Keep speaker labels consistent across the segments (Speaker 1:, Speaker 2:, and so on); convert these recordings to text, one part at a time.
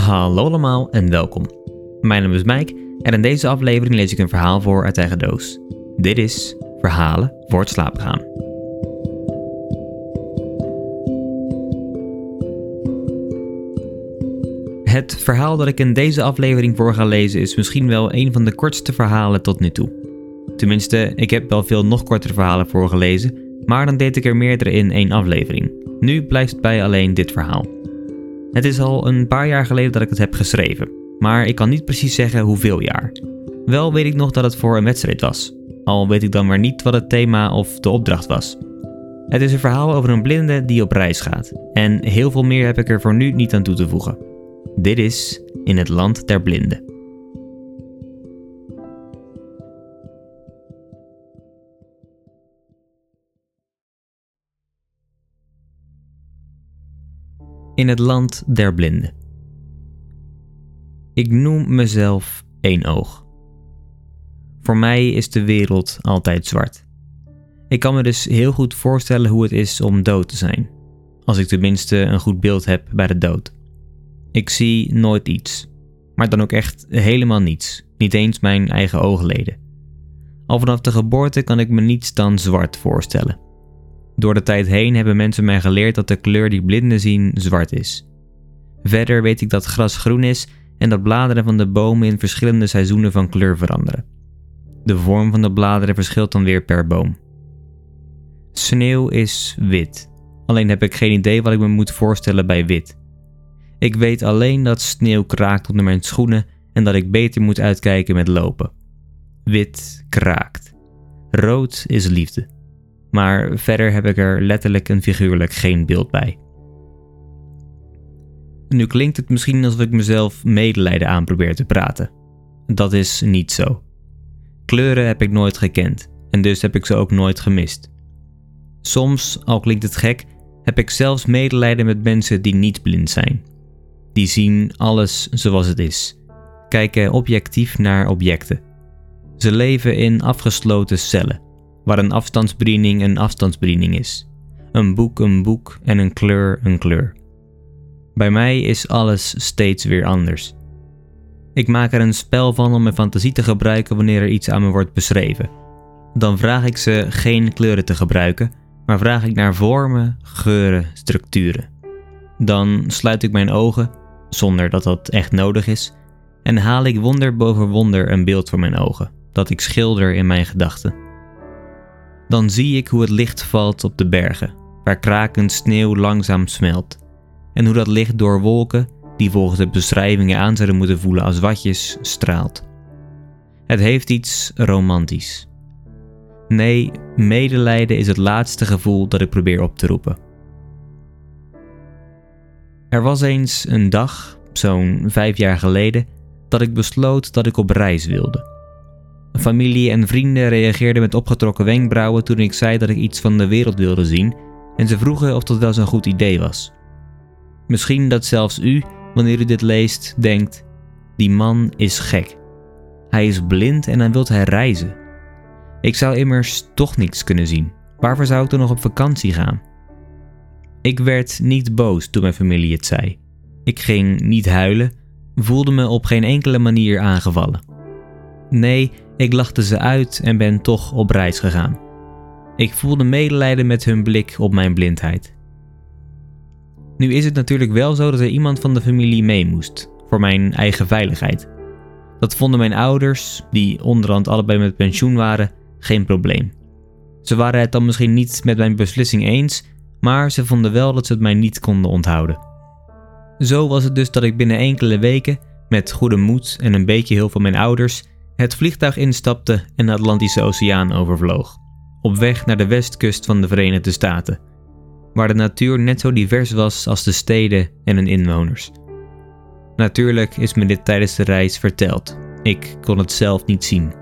Speaker 1: Hallo allemaal en welkom. Mijn naam is Mike en in deze aflevering lees ik een verhaal voor uit eigen doos. Dit is Verhalen voor het slapen. Het verhaal dat ik in deze aflevering voor ga lezen is misschien wel een van de kortste verhalen tot nu toe. Tenminste, ik heb wel veel nog kortere verhalen voorgelezen, maar dan deed ik er meerdere in één aflevering. Nu blijft bij alleen dit verhaal. Het is al een paar jaar geleden dat ik het heb geschreven, maar ik kan niet precies zeggen hoeveel jaar. Wel weet ik nog dat het voor een wedstrijd was, al weet ik dan maar niet wat het thema of de opdracht was. Het is een verhaal over een blinde die op reis gaat, en heel veel meer heb ik er voor nu niet aan toe te voegen. Dit is In het Land der Blinden. In het Land der Blinden. Ik noem mezelf één oog. Voor mij is de wereld altijd zwart. Ik kan me dus heel goed voorstellen hoe het is om dood te zijn, als ik tenminste een goed beeld heb bij de dood. Ik zie nooit iets, maar dan ook echt helemaal niets, niet eens mijn eigen oogleden. Al vanaf de geboorte kan ik me niets dan zwart voorstellen. Door de tijd heen hebben mensen mij geleerd dat de kleur die blinden zien zwart is. Verder weet ik dat gras groen is en dat bladeren van de bomen in verschillende seizoenen van kleur veranderen. De vorm van de bladeren verschilt dan weer per boom. Sneeuw is wit, alleen heb ik geen idee wat ik me moet voorstellen bij wit. Ik weet alleen dat sneeuw kraakt onder mijn schoenen en dat ik beter moet uitkijken met lopen. Wit kraakt. Rood is liefde. Maar verder heb ik er letterlijk en figuurlijk geen beeld bij. Nu klinkt het misschien alsof ik mezelf medelijden aan probeer te praten. Dat is niet zo. Kleuren heb ik nooit gekend en dus heb ik ze ook nooit gemist. Soms, al klinkt het gek, heb ik zelfs medelijden met mensen die niet blind zijn. Die zien alles zoals het is, kijken objectief naar objecten. Ze leven in afgesloten cellen, waar een afstandsbediening een afstandsbediening is, een boek een boek en een kleur een kleur. Bij mij is alles steeds weer anders. Ik maak er een spel van om mijn fantasie te gebruiken wanneer er iets aan me wordt beschreven. Dan vraag ik ze geen kleuren te gebruiken, maar vraag ik naar vormen, geuren, structuren. Dan sluit ik mijn ogen, zonder dat dat echt nodig is, en haal ik wonder boven wonder een beeld voor mijn ogen, dat ik schilder in mijn gedachten. Dan zie ik hoe het licht valt op de bergen, waar krakend sneeuw langzaam smelt, en hoe dat licht door wolken, die volgens de beschrijvingen aan zouden moeten voelen als watjes, straalt. Het heeft iets romantisch. Nee, medelijden is het laatste gevoel dat ik probeer op te roepen. Er was eens een dag, zo'n vijf jaar geleden, dat ik besloot dat ik op reis wilde. Familie en vrienden reageerden met opgetrokken wenkbrauwen toen ik zei dat ik iets van de wereld wilde zien en ze vroegen of dat wel zo'n goed idee was. Misschien dat zelfs u, wanneer u dit leest, denkt: die man is gek. Hij is blind en dan wilt hij reizen. Ik zou immers toch niets kunnen zien. Waarvoor zou ik dan nog op vakantie gaan? Ik werd niet boos toen mijn familie het zei. Ik ging niet huilen, voelde me op geen enkele manier aangevallen. Nee, ik lachte ze uit en ben toch op reis gegaan. Ik voelde medelijden met hun blik op mijn blindheid. Nu is het natuurlijk wel zo dat er iemand van de familie mee moest, voor mijn eigen veiligheid. Dat vonden mijn ouders, die onderhand allebei met pensioen waren, geen probleem. Ze waren het dan misschien niet met mijn beslissing eens, maar ze vonden wel dat ze het mij niet konden onthouden. Zo was het dus dat ik binnen enkele weken, met goede moed en een beetje hulp van mijn ouders, het vliegtuig instapte en de Atlantische Oceaan overvloog, op weg naar de westkust van de Verenigde Staten, waar de natuur net zo divers was als de steden en hun inwoners. Natuurlijk is me dit tijdens de reis verteld. Ik kon het zelf niet zien.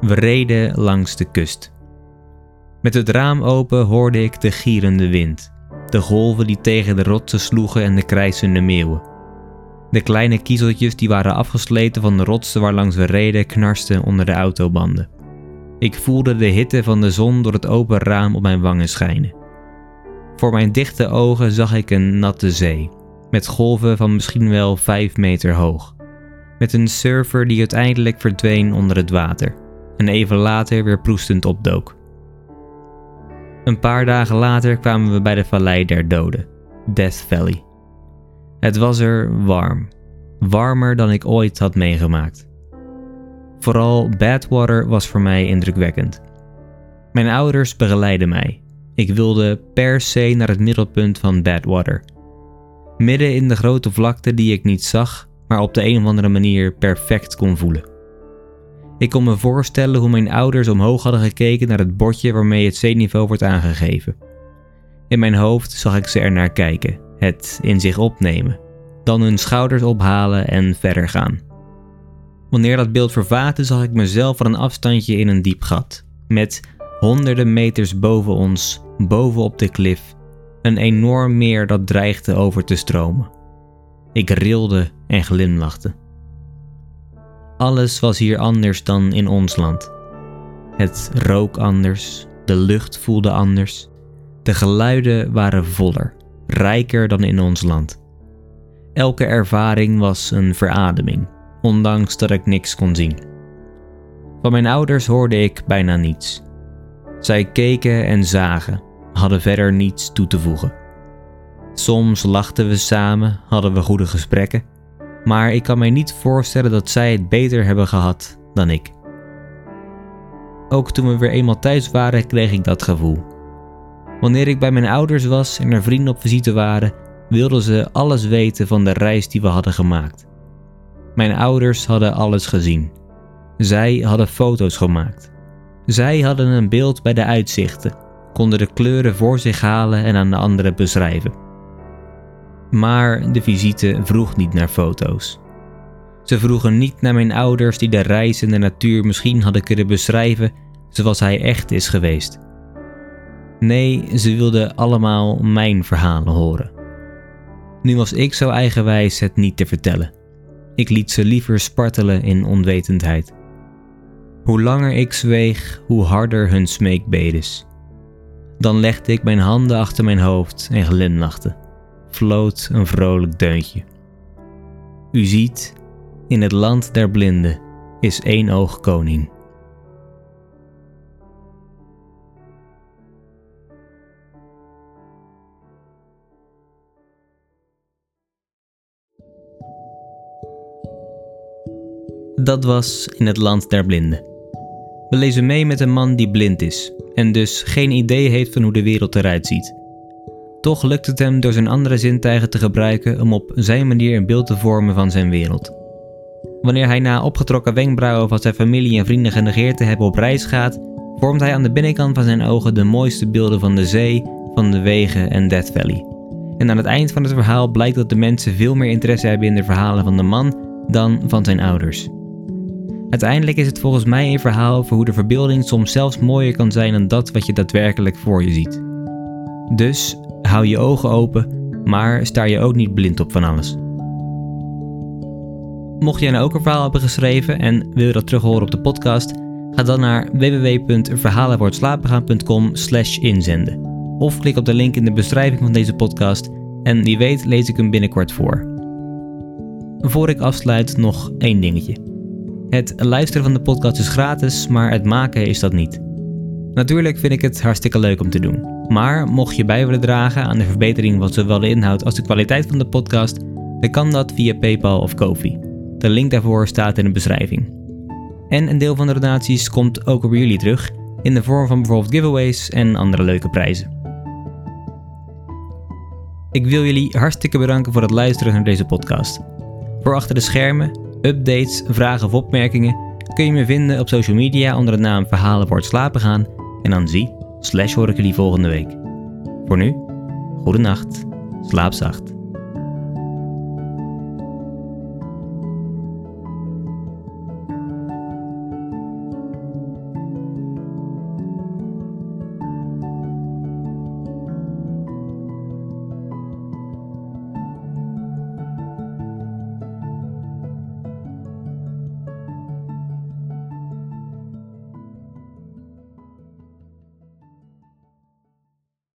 Speaker 1: We reden langs de kust. Met het raam open hoorde ik de gierende wind, de golven die tegen de rotsen sloegen en de krijsende meeuwen. De kleine kiezeltjes die waren afgesleten van de rotsen waar langs we reden knarsten onder de autobanden. Ik voelde de hitte van de zon door het open raam op mijn wangen schijnen. Voor mijn dichte ogen zag ik een natte zee, met golven van misschien wel 5 meter hoog. Met een surfer die uiteindelijk verdween onder het water en even later weer proestend opdook. Een paar dagen later kwamen we bij de Vallei der Doden, Death Valley. Het was er warm, warmer dan ik ooit had meegemaakt. Vooral Badwater was voor mij indrukwekkend. Mijn ouders begeleidden mij. Ik wilde per se naar het middelpunt van Badwater. Midden in de grote vlakte die ik niet zag, maar op de een of andere manier perfect kon voelen. Ik kon me voorstellen hoe mijn ouders omhoog hadden gekeken naar het bordje waarmee het zeeniveau wordt aangegeven. In mijn hoofd zag ik ze er naar kijken, het in zich opnemen, dan hun schouders ophalen en verder gaan. Wanneer dat beeld vervaagde, zag ik mezelf van een afstandje in een diep gat, met honderden meters boven ons, boven op de klif, een enorm meer dat dreigde over te stromen. Ik rilde en glimlachte. Alles was hier anders dan in ons land. Het rook anders, de lucht voelde anders, de geluiden waren voller, rijker dan in ons land. Elke ervaring was een verademing, ondanks dat ik niks kon zien. Van mijn ouders hoorde ik bijna niets. Zij keken en zagen, hadden verder niets toe te voegen. Soms lachten we samen, hadden we goede gesprekken, maar ik kan mij niet voorstellen dat zij het beter hebben gehad dan ik. Ook toen we weer eenmaal thuis waren, kreeg ik dat gevoel. Wanneer ik bij mijn ouders was en er vrienden op visite waren, wilden ze alles weten van de reis die we hadden gemaakt. Mijn ouders hadden alles gezien. Zij hadden foto's gemaakt. Zij hadden een beeld bij de uitzichten, konden de kleuren voor zich halen en aan de anderen beschrijven. Maar de visite vroeg niet naar foto's. Ze vroegen niet naar mijn ouders die de reis in de natuur misschien hadden kunnen beschrijven zoals hij echt is geweest. Nee, ze wilden allemaal mijn verhalen horen. Nu was ik zo eigenwijs het niet te vertellen. Ik liet ze liever spartelen in onwetendheid. Hoe langer ik zweeg, hoe harder hun smeekbedes. Dan legde ik mijn handen achter mijn hoofd en glimlachte. Floot een vrolijk deuntje. U ziet, in het land der blinden is één oog koning. Dat was in het land der blinden. We lezen mee met een man die blind is en dus geen idee heeft van hoe de wereld eruit ziet. Toch lukt het hem door zijn andere zintuigen te gebruiken om op zijn manier een beeld te vormen van zijn wereld. Wanneer hij na opgetrokken wenkbrauwen van zijn familie en vrienden genegeerd te hebben op reis gaat, vormt hij aan de binnenkant van zijn ogen de mooiste beelden van de zee, van de wegen en Death Valley. En aan het eind van het verhaal blijkt dat de mensen veel meer interesse hebben in de verhalen van de man dan van zijn ouders. Uiteindelijk is het volgens mij een verhaal over hoe de verbeelding soms zelfs mooier kan zijn dan dat wat je daadwerkelijk voor je ziet. Dus hou je ogen open, maar sta je ook niet blind op van alles. Mocht jij nou ook een verhaal hebben geschreven en wil je dat terug horen op de podcast, ga dan naar www.verhalenwoordslapengaan.com slash inzenden. Of klik op de link in de beschrijving van deze podcast en wie weet lees ik hem binnenkort voor. Voor ik afsluit nog één dingetje. Het luisteren van de podcast is gratis, maar het maken is dat niet. Natuurlijk vind ik het hartstikke leuk om te doen. Maar mocht je bij willen dragen aan de verbetering van zowel de inhoud als de kwaliteit van de podcast, dan kan dat via PayPal of Kofi. De link daarvoor staat in de beschrijving. En een deel van de donaties komt ook op jullie terug, in de vorm van bijvoorbeeld giveaways en andere leuke prijzen. Ik wil jullie hartstikke bedanken voor het luisteren naar deze podcast. Voor achter de schermen updates, vragen of opmerkingen kun je me vinden op social media onder de naam Verhalen voor het slapen gaan. En dan zie, slash hoor ik jullie volgende week. Voor nu, goede nacht, slaap zacht.